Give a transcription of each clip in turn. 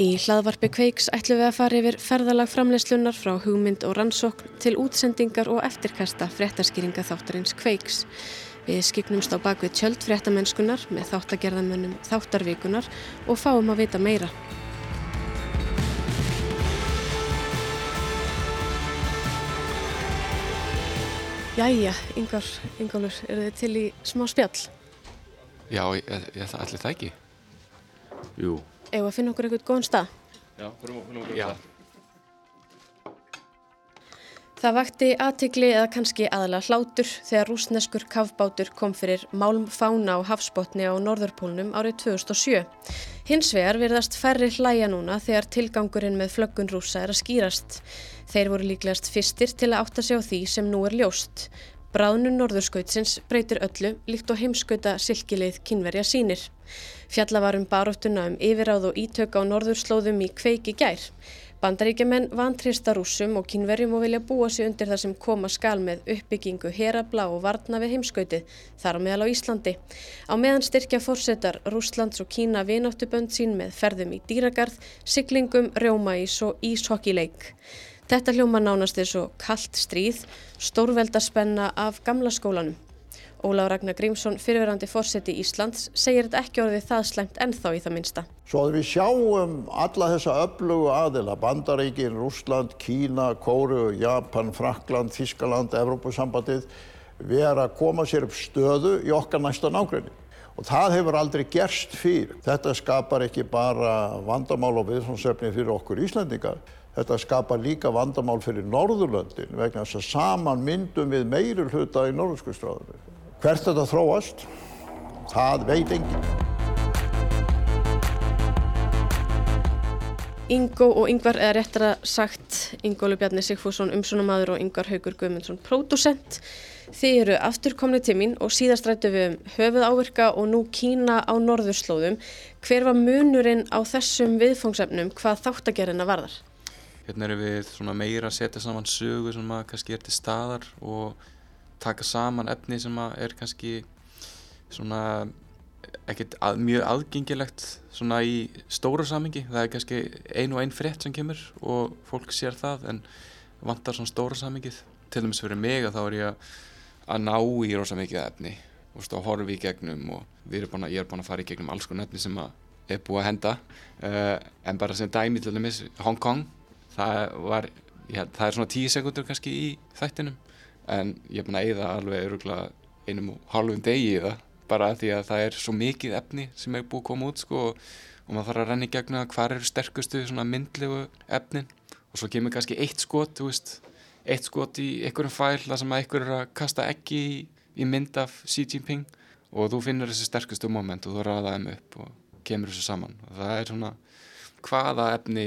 Í hlaðvarpi Kveiks ætlum við að fara yfir ferðalag framleyslunar frá hugmynd og rannsókn til útsendingar og eftirkasta fréttaskýringa þáttarins Kveiks. Við skipnumst á bakvið tjöld fréttamennskunar með þáttagerðamönnum þáttarvikunar og fáum að vita meira. Jæja, Yngvar, Yngválur, eru þið til í smá spjall? Já, ég, ég, allir það ekki. Jú. Eða að finna okkur eitthvað góðan stað? Já, fyrir okkur Já. Það vakti aðtikli eða kannski aðalega hlátur þegar rúsneskur kafbátur kom fyrir málmfána á hafsbótni á Norðurpólnum árið 2007. Hins vegar verðast færri hlæja núna þegar tilgangurinn með flöggun rúsa er að skýrast. Þeir voru líklegast fyrstir til að átta sig á því sem nú er ljóst. Bráðnun norðurskautsins breytir öllu líkt og heimskauta silkileið kynverja sínir. Fjalla var um baróttuna um yfiráð og ítök á norðurslóðum í kveiki gær. Bandaríkjaman vantrista rúsum og kynverjum og vilja búa sig undir það sem koma skal með uppbyggingu herabla og varna við heimskautið, þar á meðal á Íslandi. Á meðan styrkja fórsetar Rúslands og Kína vináttubönd sín með ferðum í dýragarð, siglingum, rjómaís og íshokkileik. Þetta hljóma nánast er svo kallt stríð, stórveldaspenna af gamla skólanum. Ólaf Ragnar Grímsson, fyrirverandi fórseti Íslands, segir þetta ekki orðið það slemt ennþá í það minsta. Svo að við sjáum alla þessa öflugu aðila, Bandaríkin, Rúsland, Kína, Kóru, Japan, Frakland, Þískaland, Evrópusambandið, vera að koma sér upp stöðu í okkar næsta nákvæmni. Og það hefur aldrei gerst fyrir. Þetta skapar ekki bara vandamál og viðfónsefni fyrir okkur Íslandingar, Þetta skapar líka vandamál fyrir Norðurlöndin vegna þess að saman myndum við meiri hluta í Norðurskustráðinu. Hvert þetta þróast, það veit enginn. Ingo og Yngvar, eða réttara sagt Ingólu Bjarni Sigfússon, umsónamaður og Yngvar Haugur Guðmundsson, pródusent. Þið eru afturkomni til mín og síðast rættu við um höfuð áverka og nú Kína á norðurslóðum. Hver var munurinn á þessum viðfóngsefnum hvað þáttagerina varðar? Hérna erum við meira að setja saman sögu sem að kannski er til staðar og taka saman efni sem að er kannski svona ekkert að, mjög aðgengilegt svona í stóra samingi. Það er kannski ein og ein frétt sem kemur og fólk sér það en vantar svona stóra samingið. Til dæmis fyrir mig að þá er ég að, ná í rosa mikið efni og horfi í gegnum og er að, ég er búin að fara í gegnum alls konar efni sem að er búið að henda uh, en bara sem dæmi til dæmis Hong Kong það var, held, það er svona tíu sekundur kannski í þættinum en ég er búin að eigða alveg öruglega einum og halvum degi í það bara því að það er svo mikið efni sem er búið að koma út sko og, maður þarf að renna í gegna hvað eru sterkustu myndlegu efnin og svo kemur kannski eitt skot, veist eitt skot í einhverjum fæl þar sem að einhver er að kasta ekki í, í mynd af Xi Jinping og þú finnur þessi sterkustu moment og þú ræða þeim upp og kemur þessu saman. Og það er svona hvaða efni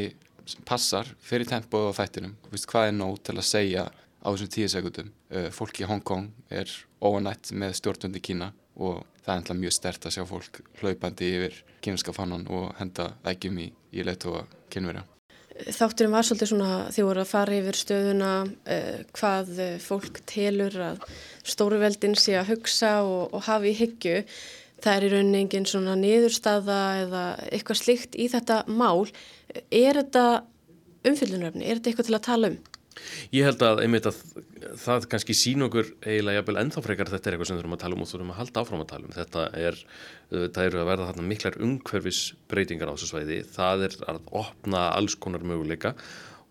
passar fyrir tempóð á þættinum Vist, hvað er nóg til að segja á þessum tíu sekundum uh, fólk í Hongkong er óanætt með stjórnundi Kína og það er ennlega mjög stert að sjá fólk hlaupandi yfir kynarska fannan og henda ægjum í, í leitu og kynverja Þátturinn var svolítið svona því voru að fara yfir stöðuna uh, hvað fólk telur að stóruveldin sé að hugsa og, og hafi í hyggju það er í rauninni engin svona niðurstaða eða eitthvað slikt í þetta mál. Er þetta umfyllunaröfni? Er þetta eitthvað til að tala um? Ég held að einmitt að það kannski sín okkur eiginlega jafnvel ennþá frekar þetta er eitthvað sem við þurfum að tala um og þurfum að halda áfram að tala um. Þetta er, það eru að verða þarna miklar umhverfisbreytingar á þessu svæði. Það er að opna alls konar möguleika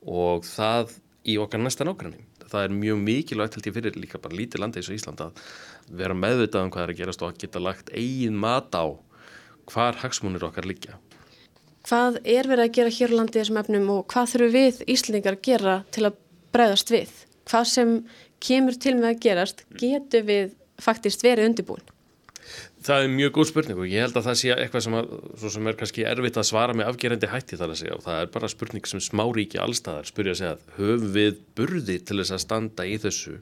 og það í okkar næsta nákvæmni. Það er mjög mikilvægt held ég fyrir líka bara lítið landi eins og Ísland að vera meðvitað um hvað er að gerast og að geta lagt eigin mat á hvar hagsmunir okkar liggja. Hvað er verið að gera hér á landi þessum efnum og hvað þurfum við Íslandingar að gera til að breyðast við? Hvað sem kemur til með að gerast getur við faktist verið undirbúin? Það er mjög góð spurning og ég held að það sé eitthvað sem, að, sem er kannski erfitt að svara með afgerandi hætti þar að segja og það er bara spurning sem smáríki allstaðar spurja að segja að höfum við burði til þess að standa í þessu?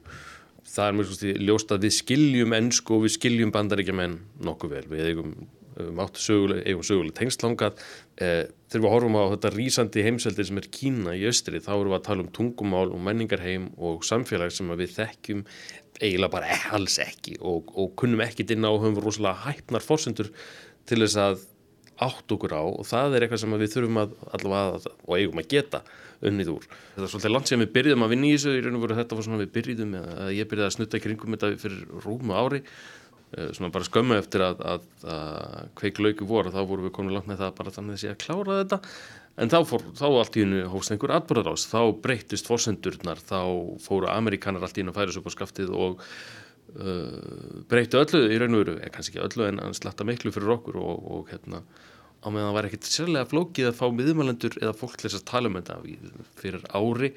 Það er mjög ljóst að við skiljum ennsku og við skiljum bandaríkja menn nokkuð vel. Við eigum máttu söguleg, eigum söguleg tengstlangað eh, þegar við horfum á þetta rýsandi heimseldi sem er Kína í austri þá erum við að tala um tungumál og menningarheim og samfélag sem við þekkjum eiginlega bara alls ekki og, og kunnum ekkit inn á og höfum rosalega hæpnar fórsendur til þess að átt okkur á og það er eitthvað sem við þurfum að allavega og eigum að geta unnið úr. Þetta er svolítið langt sem við byrjum að vinna í þessu, í raun og veru þetta var svona við byrjum að ég byrjaði að snutta kringum þetta fyrir rúmu ári svona bara skömmu eftir að, að, að kveik lauki voru þá vorum við komin langt með það bara þannig að sé að klára þetta. En þá, fór, þá allt í hennu hóst einhver atbúrðar ás, þá breytist fórsendurnar, þá fóru amerikanar allt í hennu að færa svo på skaftið og uh, breyttu öllu í raun og veru, eða kannski ekki öllu en slatta miklu fyrir okkur og, og hérna á meðan það var ekkert sérlega flókið að fá miðumalendur eða fólk til þess að tala um þetta fyrir ári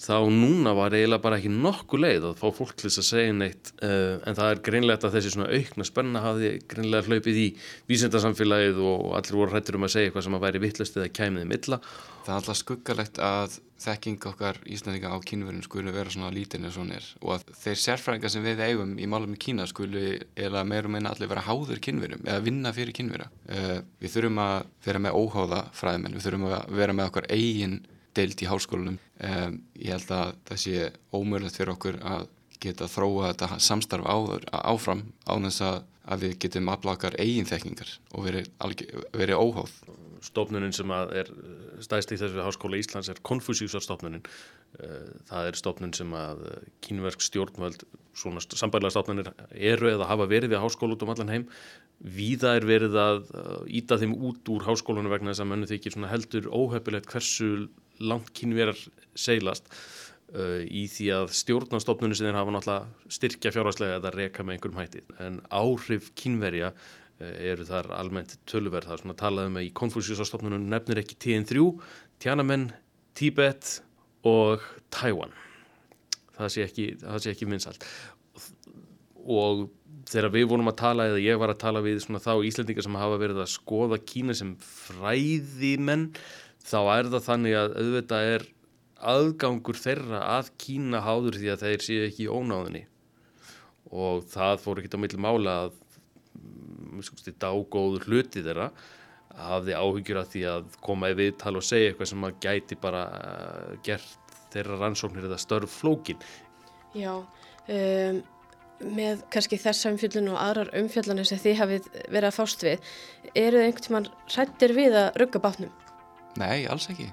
þá núna var eiginlega bara ekki nokkuð leið að fá fólk til þess að segja neitt uh, en það er greinlegt að þessi svona aukna spenna hafi greinlega hlaupið í vísendarsamfélagið og allir voru hrættur um að segja eitthvað sem að væri vittlust eða kæmiði milla. Það er alltaf skuggalegt að þekking okkar íslandinga á kínverðin skulu vera svona lítinn eða svona er og að þeir sérfræðingar sem við eigum í málum í Kína skulu eða meirum meina allir vera háður kínverðum eða vinna fyrir kínverða. Uh, við þurfum að vera með óháða fræðmenn, við þurfum að vera með okkar eigin deilt í háskólanum. Um, ég held að það sé ómörlegt fyrir okkur að geta þróa þetta samstarf áður, áfram á þess að, að við getum aflakar eigin þekkingar og verið veri óháð. Stofnunin sem er stæðst í þessu háskóla Íslands er Konfúsíusarstofnunin. Eh, það er stofnun sem að kínverk stjórnvöld, svona sambæðilega stofnunir eru eða hafa verið við háskóla út um allan heim. Víða er verið að íta þeim út úr háskólanu vegna þess að mönnu þykir heldur óhefilegt hversu langt kynverar seilast uh, í því að stjórnastofnunni sem þeir hafa náttúrulega styrkja fjárháslega eða reka með einhverjum hætti. En áhrif kynverja uh, eru þar almennt tölverð það er svona talaðum að í konfúsjúsastofnunum nefnir ekki TN3, Tiananmen Tíbet og Tæwan það sé ekki, ekki minnsalt og þegar við vorum að tala eða ég var að tala við þá Íslendingar sem hafa verið að skoða Kína sem fræðimenn þá er það þannig að auðvitað er aðgangur þeirra að Kína háður því að þeir séu ekki í ónáðinni og það fór ekki á milli mála að mm, dágóður hluti þeirra hafði áhyggjur af því að koma í viðtal og segja eitthvað sem að gæti bara uh, gert þeirra rannsóknir eða störf flókin Já um, með kannski þessa umfjöldun og aðrar umfjöldunir sem þið hafið verið að fást við eru þið einhvern tíman hrættir við að rugga bátnum? Nei, alls ekki.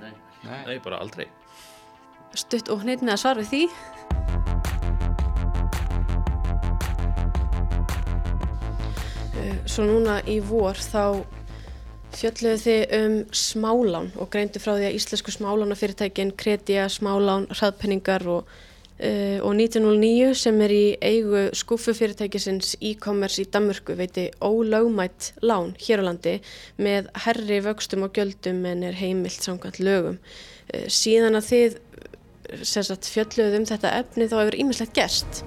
Nei, Nei. Nei bara aldrei. Stutt og hneitin að svara við því. Eh, svo núna í vor þá fjöldluðu þið um smálán og greindu frá því að íslensku smálánafyrirtækin, kredja, smálán, hraðpenningar og Uh, og 1909 sem er í eigu skúfufyrirtækisins e-commerce í Danmörku veiti ólögmætt lán hér á landi með herri vöxtum og gjöldum en er heimilt samkvæmt lögum. Uh, síðan að þið sagt, fjölluðum þetta efni þá hefur ímislegt gerst.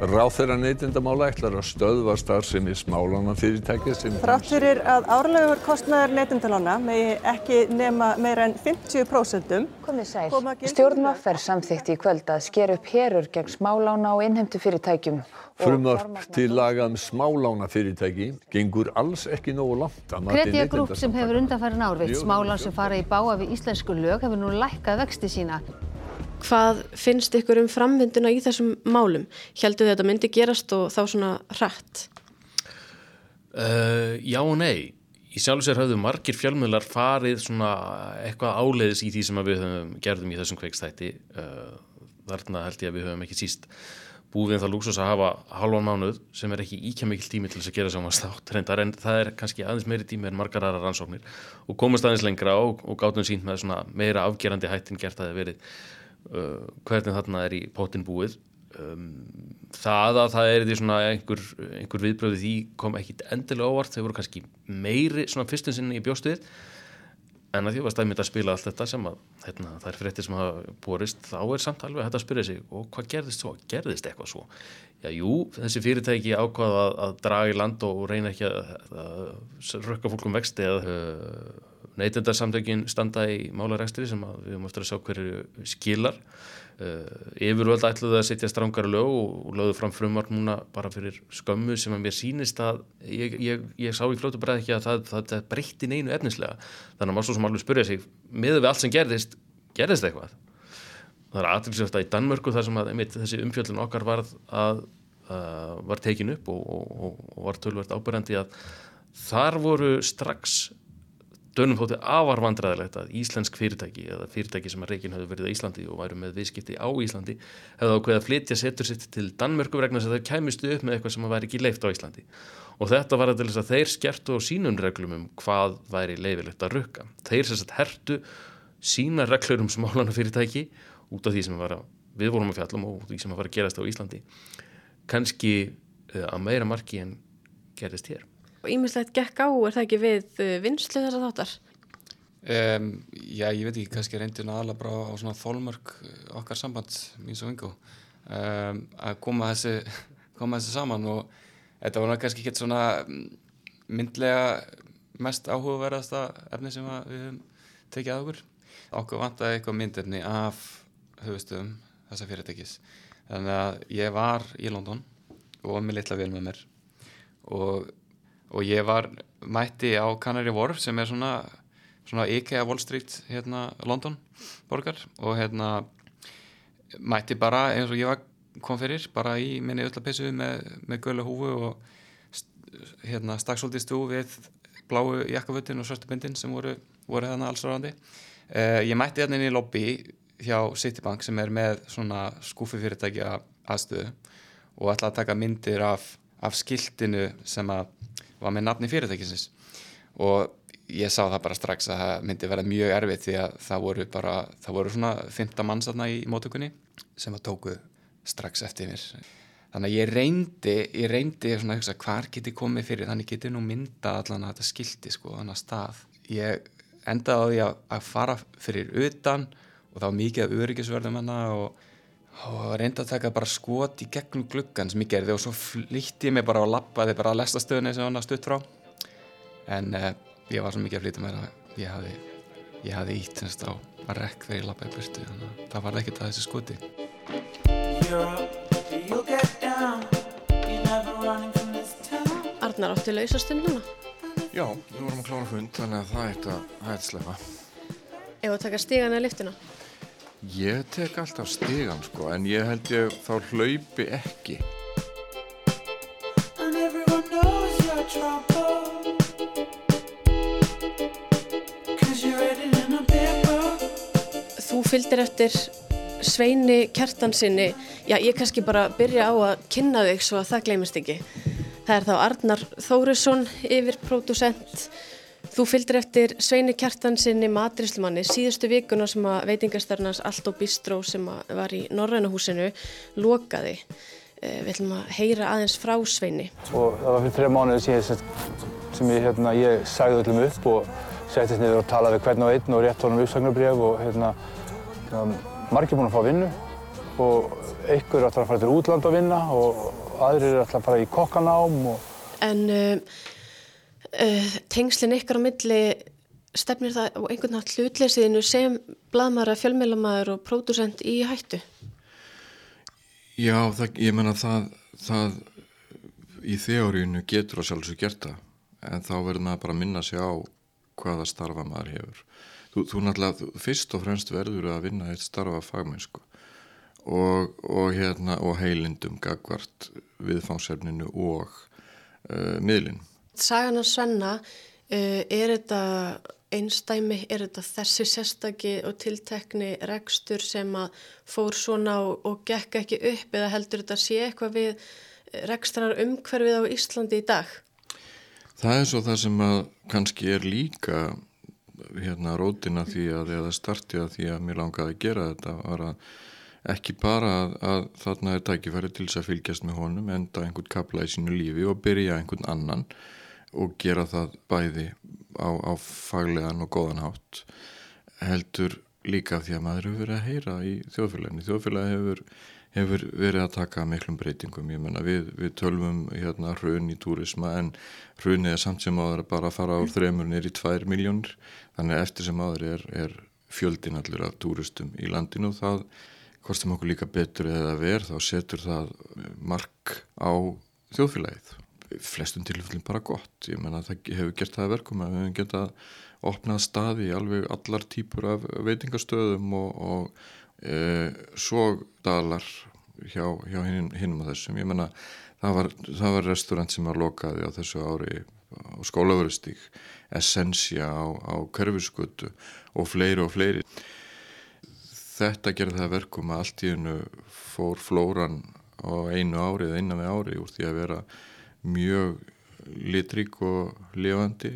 Ráþeira neytindamála ætlar að stöðva starfsemi smálána fyrirtækja sem... Þrátt fyrir að árlegur kostnæðar neytindalána megi ekki nema meira en 50%. Komið sæl. Stjórnvaf er samþygt í kvöld að sker upp herur gegn smálána og innhemtu fyrirtækjum. Frumvarp til laga um smálána fyrirtæki gengur alls ekki nógu langt. Kredja grúp sem hefur undanfærin árvitt smálán sem fara í báa við íslensku lög hefur nú lækkað vexti sína. Hvað finnst ykkur um framvinduna í þessum málum? Heldur þið að þetta myndi gerast og þá svona hrætt? Uh, já og nei. Í sjálf og sér hafðu margir fjölmjölar farið svona eitthvað áleiðis í því sem við gerðum í þessum kveikstætti. Uh, þarna held ég að við höfum ekki síst búið við það lúksus að hafa halvan mánuð sem er ekki íkja mikil tími til þess að gera saman státt reyndar en það er kannski aðeins meiri tími en margar aðra rannsóknir og komast aðeins lengra og, og gátum sínt með meira afgerandi hættin gert að það verið uh, hvernig þarna er í pótin búið. Um, það að það er því svona einhver, einhver viðbröði því kom ekki endilega óvart, þau voru kannski meiri svona fyrstum sinni í bjóstuðið en að því að að spila allt þetta sem að hérna, það er fréttir sem hafa borist þá er samt alveg að þetta spyrja sig og hvað gerðist svo, gerðist eitthvað svo? Já, jú, þessi fyrirtæki ákvaða að, að draga í land og reyna ekki að, að rökka fólkum vexti eða neytendarsamtökin standa í málarekstri sem við höfum eftir að sjá hverju skilar. Uh, yfirvöld ætluðu að setja strángara lög og, lögðu fram frumvarp núna bara fyrir skömmu sem að mér sínist að ég, ég, ég sá í fljótu bara ekki að það, það, það breytti neinu efnislega. Þannig að maður svo sem alveg spurja sig miður við allt sem gerðist, gerðist eitthvað? Það er aðtilsvægt að í Danmörku þar sem að einmitt, þessi umfjöldun okkar varð að uh, var tekin upp og, og, og var tölvert ábyrjandi að þar voru strax dönum þótti afar vandræðilegt að íslensk fyrirtæki eða fyrirtæki sem að reikin hefur verið á Íslandi og væru með viðskipti á Íslandi hefði ákveðið að flytja setur sitt til Danmörku vegna þess að þau kæmustu upp með eitthvað sem væri ekki leift á Íslandi. Og þetta var að til þess að þeir skertu á sínum reglum um hvað væri leifilegt að rukka. Þeir sérst hertu sína reglur um smálana fyrirtæki út af því sem að við vorum að fjallum og því sem fara að gerast á Íslandi. Kannski eh, að meira marki en gerist hér ímislegt gekk á, er það ekki við uh, vinslu þessar þáttar? Um, já, ég veit ekki, kannski reyndin aðalega bara á svona þólmörk uh, okkar samband, mín svo vingu um, að koma þessi koma þessi saman og þetta var kannski ekki svona mm, myndlega mest áhugaverðasta efni sem við höfum tekið að okkur. Okkur vantaði eitthvað myndefni af höfustöðum þessa fyrirtækis. Þannig að ég var í London og var með litla vel með mér og og ég var mætti á Canary Wharf sem er svona, svona IKEA Wall Street hérna London borgar. Og hérna mætti bara eins og ég var kom fyrir bara í minni öllapessu með, með gölu húfu og hérna stakksóldi stú við bláu jakkaföttin og svartubindin sem voru, voru hérna alls ráðandi uh, ég mætti hérna inn í lobby hjá Citibank sem er með svona skúfi fyrirtækja aðstöðu og ætla að taka myndir af, af skiltinu sem að var með nafni fyrirtækisins. Og ég sá það bara strax að það myndi verða mjög erfitt því að það voru bara, það voru svona 15 manns aðna í mótökunni sem að tóku strax eftir mér. Þannig að ég reyndi, ég reyndi svona að hugsa hvar geti komið fyrir þannig geti nú mynda allan að þetta skildi sko þannig að stað. Ég endaði á því að, að fara fyrir utan og þá mikið af öryggisverðum hana og og reyndi að taka bara skot í gegnum gluggan sem ég gerði og svo flýtti ég mig bara og lappaði bara að lesta stöðunni sem hann að stutt frá en uh, ég var svo mikið að flýta mér að ég hafi, ég hafi ítt semst á að rekk þegar ég lappaði byrtu þannig að það var ekkert að þessu skoti Arnar átti lausastund núna? Já, við vorum að klára fund þannig að það er að slefa Ef að taka stígan eða lyftina? Ég tek alltaf stegan sko en ég held ég þá hlaupi ekki. Þú fylgdir eftir Sveini Kjartansinni, já ég kannski bara byrja á að kynna þig svo að það gleymist ekki. Það er þá Arnar Þórisson yfir pródusent Þú fylgdir eftir Sveini Kjartansinni matrislumanni síðustu vikuna sem að veitingastarnars Allt og Bistró sem var í Norrænahúsinu lokaði. Eh, við ætlum að heyra aðeins frá Sveini. Og það var fyrir tre mánuði síðan sem ég, hérna, ég sagði öllum upp og settist niður og talaði hvern og einn og rétt honum uppsagnabrjöf og hérna, margir búin að fá vinnu og einhver er alltaf að fara til útland að vinna og aðrir er alltaf að fara í kokkanám. Og... En... Uh, uh, tengslinn ykkar á milli stefnir það á einhvern nátt hlutleysiðinu sem bladmæra, fjölmjölamæður og pródusent í hættu? Já, það, ég menna það, það í þeóriðinu getur á sjálfsög gert það en þá verður maður bara að minna sig á hvaða starfa maður hefur. Þú, þú náttúrulega, fyrst og fremst verður að vinna eitt starfa fagmennsku og, og, hérna, og heilindum gagvart viðfangsefninu og uh, miðlinn sagan að svenna uh, er þetta einstæmi, er þetta þessi sérstaki og tiltekni rekstur sem að fór svona og, og gekk ekki upp eða heldur þetta sé eitthvað við rekstrar umhverfið á Íslandi í dag? Það er svo það sem að kannski er líka hérna rótina því að eða starti að því að mér langaði að gera þetta var að ekki bara að, að þarna er tækifæri til þess að fylgjast með honum enda einhvern kapla í sínu lífi og byrja einhvern annan og gera það bæði á, á faglegan og góðan hátt heldur líka því að maður hefur verið að heyra í þjóðfélaginu. Þjóðfélagi hefur hefur verið að taka miklum breytingum. Ég menna við, við tölvum hérna hrun í túrisma en hrunið er samt sem áður að bara fara úr þremur nýri tvær miljónir þannig eftir sem áður er, er fjöldin allur af túristum í landinu og það kostum okkur líka betur eða verð þá setur það mark á þjóðfélagið. Flestum tilfellin bara gott. Ég menna það hefur gert það verkum að við hefum getað opnað staði í alveg allar típur af veitingastöðum og, og e, svo dalar hjá, hjá hinnum og þessum. Ég menna það var, var restaurant sem var lokaði á þessu ári á skólaverustík, Essentia á, á Körfiskutu og fleiri og fleiri. Þetta gerði það verkum að allt í hennu fór flóran á einu ári eða innan við ári úr því að vera mjög litrík og lifandi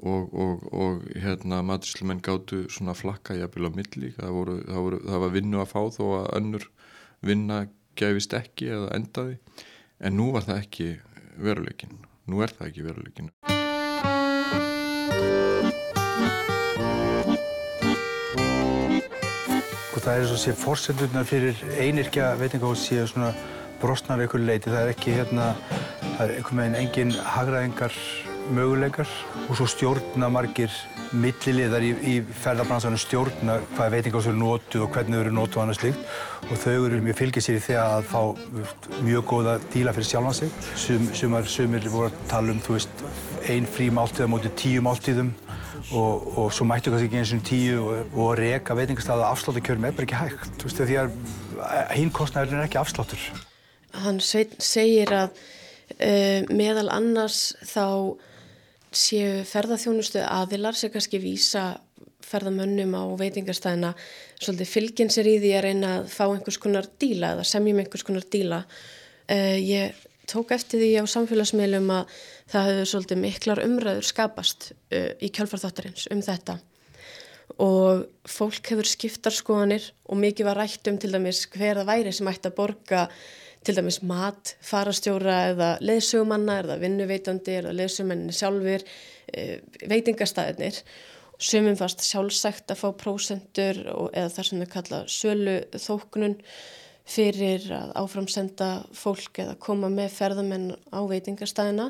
og, og, og hérna maturslumenn gáttu svona flakka jafnvel á milli. Það, voru, það, voru, það var vinnu að fá þó að önnur vinna gefist ekki eða endaði. En nú var það ekki veruleikin nú er það ekki veruleikin og það er eins og sé fórsendurnar fyrir einirkja veitingahús séu svona brostnar einhver leiti, það er ekki hérna það er einhvern veginn engin hagraðingar möguleikar og svo stjórna margir milliliðar í, í ferðarbransanum stjórna hvað veitingahús eru nótuð og hvernig þau eru nótuð og annað slíkt. Og þau eru mjög fylgir sér í því að fá mjög góða díla fyrir sjálfan sig. Sum, sumar, sumir voru að tala um þú veist, ein frí máltíð á móti tíu máltíðum og, og svo mættu kannski ekki eins og tíu og, og reka veitingastæða afsláttakjörum er bara ekki hægt. Þú veist því að hinn kostnæðurinn er ekki afsláttur Hann segir að uh, meðal annars þá séu ferðarþjónustu aðilar sem kannski vísa ferðamönnum á veitingarstæðina svolítið fylginn sér í því að reyna að fá einhvers konar díla eða semjum einhvers konar díla. Uh, ég tók eftir því á samfélagsmiðlum að það hefur svolítið miklar umræður skapast uh, í kjálfarþáttarins um þetta og fólk hefur skiptar skoðanir og mikið var rætt um til dæmis hver það væri sem ætti að borga til dæmis mat, farastjóra eða leðsugumanna, eða vinnuveitandi eða leðsugumenni sjálfur e, veitingastæðinir sumum fast sjálfsagt að fá prósendur eða þar sem þau kalla sölu þóknun fyrir að áframsenda fólk eða koma með ferðamenn á veitingastæðina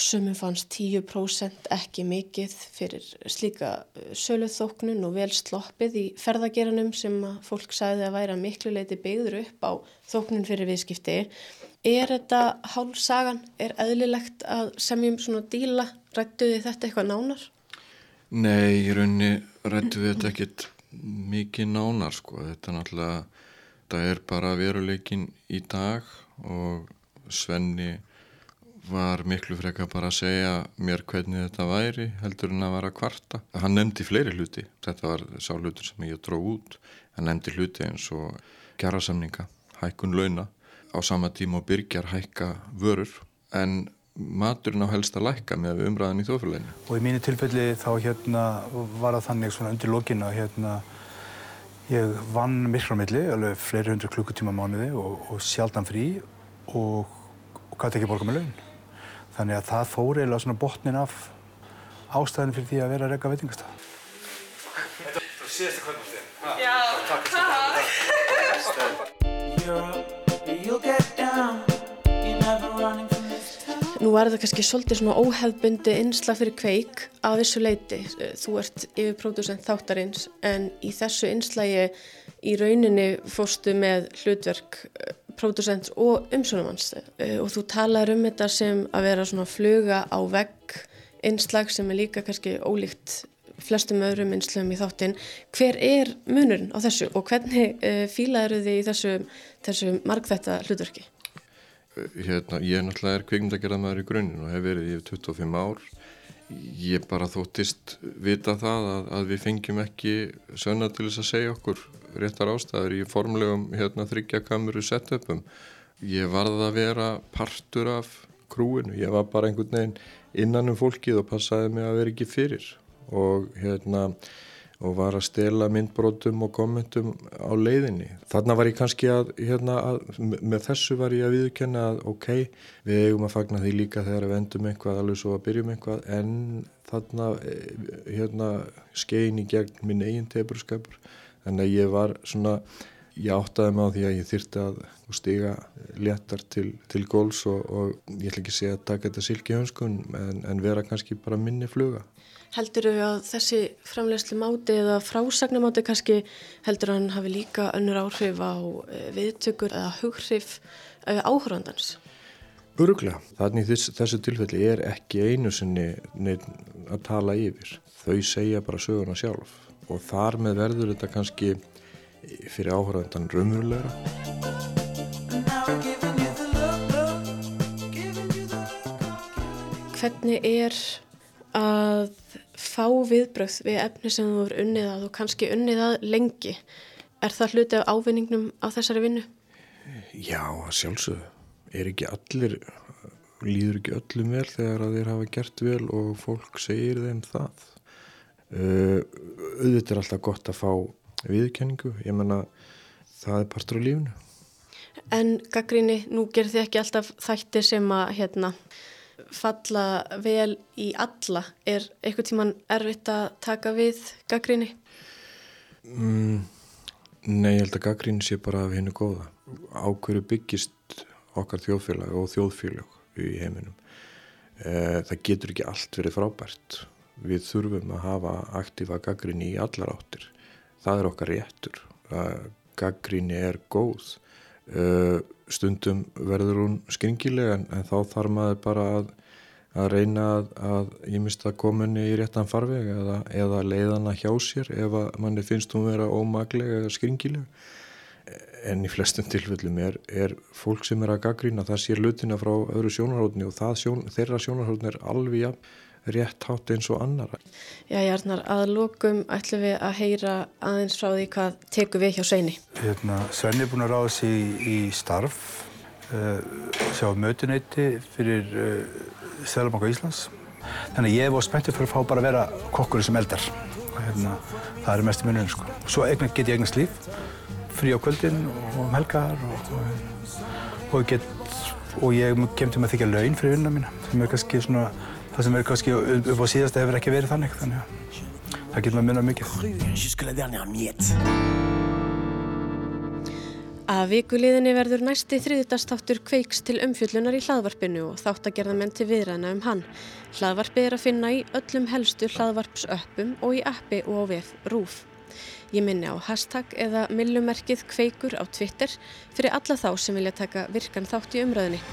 Sumum fannst 10% ekki mikið fyrir slíka uh, söluþóknun og vel sloppið í ferðageranum sem að fólk sagði að væra miklu leiti byggður upp á þóknun fyrir viðskipti. Er þetta hálfsagan? Er eðlilegt að semjum svona díla? Rættu þið þetta eitthvað nánar? Nei, í raunni rættu við þetta ekkit mikið nánar sko. Þetta náttúrulega, þetta er bara veruleikin í dag og Svenni var miklu freka bara að segja mér hvernig þetta væri heldur en að vara kvarta. Hann nefndi fleiri hluti, þetta var sá hlutur sem ég dróð út, hann nefndi hluti eins og gerrasamninga, hækkun launa, á sama tíma og byrjar hækka vörur en maturinn á helst að lækka með umræðan í þjóðfélaginu. Og í mínu tilfelli þá hérna var það þannig svona undir lokinu að hérna ég vann miklamilli, alveg fleiri hundru klukkutíma mánuði og, og sjaldan frí og, og gæti ekki borga með laun. Þannig að það fór eiginlega svona botnin af ástæðinu fyrir því að vera að regga veitingastaf. Þetta er síðasta kvöldmáltið. Já, Nú er þetta kannski svolítið svona óhefbundi einsla fyrir kveik að þessu leiti. Þú ert yfirpródusent þáttarins en í þessu einslægi í rauninni fórstu með hlutverk pródusent og umsónumanns eh, og þú talar um þetta sem að vera svona fluga á vegg einslag sem er líka kannski ólíkt flestum öðrum einslagum í þáttinn. Hver er munurinn á þessu og hvernig eh, fílaður þið í þessu, þessu margþætta hlutverki? Hérna, ég er náttúrulega er kveikmyndagerðamæður í grunninn og hef verið í 25 ár. Ég bara þóttist vita það að, að við fengjum ekki sögna til þess að segja okkur réttar ástæður í formlegum hérna, þryggja kameru setupum. Ég varði að vera partur af krúinu, ég var bara einhvern veginn innan um fólkið og passaði mig að vera ekki fyrir og hérna og var að stela myndbrótum og kommentum á leiðinni. Þarna var ég kannski að, hérna, að með þessu var ég að viðkjöna að ok, við eigum að fagna því líka þegar við endum einhvað alveg svo að byrjum einhvað en þarna hérna, skein í gegn minn eigin teburskapur Þannig að ég var svona ég áttaði mig á því að ég þyrti að stiga léttar til, til góls og, og ég ætla ekki að segja að taka þetta silki hönskun en, en vera kannski bara minni fluga. Heldur þau að þessi framlegslu máti eða frásagnamáti kannski heldur hann hafi líka önnur áhrif á eh, viðtökur eða hughrif eh, áhörandans? Öruglega. Þannig þess, þessu tilfelli er ekki einu sinni að tala yfir. Þau segja bara söguna sjálf og þar með verður þetta kannski fyrir áhörðandan raunverulegra. Hvernig er að fá viðbröð við efni sem þú er unnið að og kannski unnið að lengi? Er það hluti af ávinningnum á þessari vinnu? Já, sjálfsögðu. Er ekki allir, líður ekki öllum vel þegar að þeir hafa gert vel og fólk segir þeim það. Uh, auðvitað er alltaf gott að fá viðkenningu, ég menna það er partur á lífunu. En gaggríni, nú ger þið ekki alltaf þættir sem að hérna, falla vel í alla. Er eitthvað tíman erfitt að taka við gaggríni? Mm, nei, ég held að gaggríni sé bara af hennu góða. Á hverju byggist okkar þjóðfélag og þjóðfélag í heiminum. Eh, það getur ekki allt verið frábært. Við þurfum að hafa aktífa gaggríni í allar áttir. Það er okkar réttur. Að gaggríni er góð. Uh, stundum verður hún skringilega en þá þarf maður bara að, að reyna að, að ég mista kominni í réttan farveg eða, eða leiðana hjá sér ef að manni finnst hún vera ómaglega eða skringilega en í flestum tilfellum er, er fólk sem er að gaggrína það sér lutina frá öðru sjónarhóðni og sjón, þeirra sjónarhóðni er alveg jafn rétt hátt eins og annara. Já, Jarnar, að lókum ætlum við að heyra aðeins frá því hvað teku við hjá Sveini. Hérna, Sveini er búin að ráða sér í, í starf, uh, sjá mötuneyti fyrir uh, eh, Sælabanka Íslands. Þannig ég var spenntið fyrir að fá bara að vera kokkur sem eldar. Hérna, það er mest í munum, sko. Svo get ég eignast líf, frí á kvöldin og um helgar og, og, og, get, og ég kem til með að þykja laun fyrir vinnuna mína, sem er kannski svona það sem er kannski upp á síðast hefur ekki verið þannig þannig að það getur maður munnað mikið Að vikuliðinni verður næsti þriðdastáttur kveiks til umfjöllunar í hlaðvarpinu og þáttagerðamenn til viðræna um hann. Hlaðvarpi er að finna í öllum helstu hlaðvarpsöppum og í appi og á VF RÚF. Ég minni á hashtag eða millumerkið kveikur á Twitter fyrir alla þá sem vilja taka virkan þátt í umröðinni.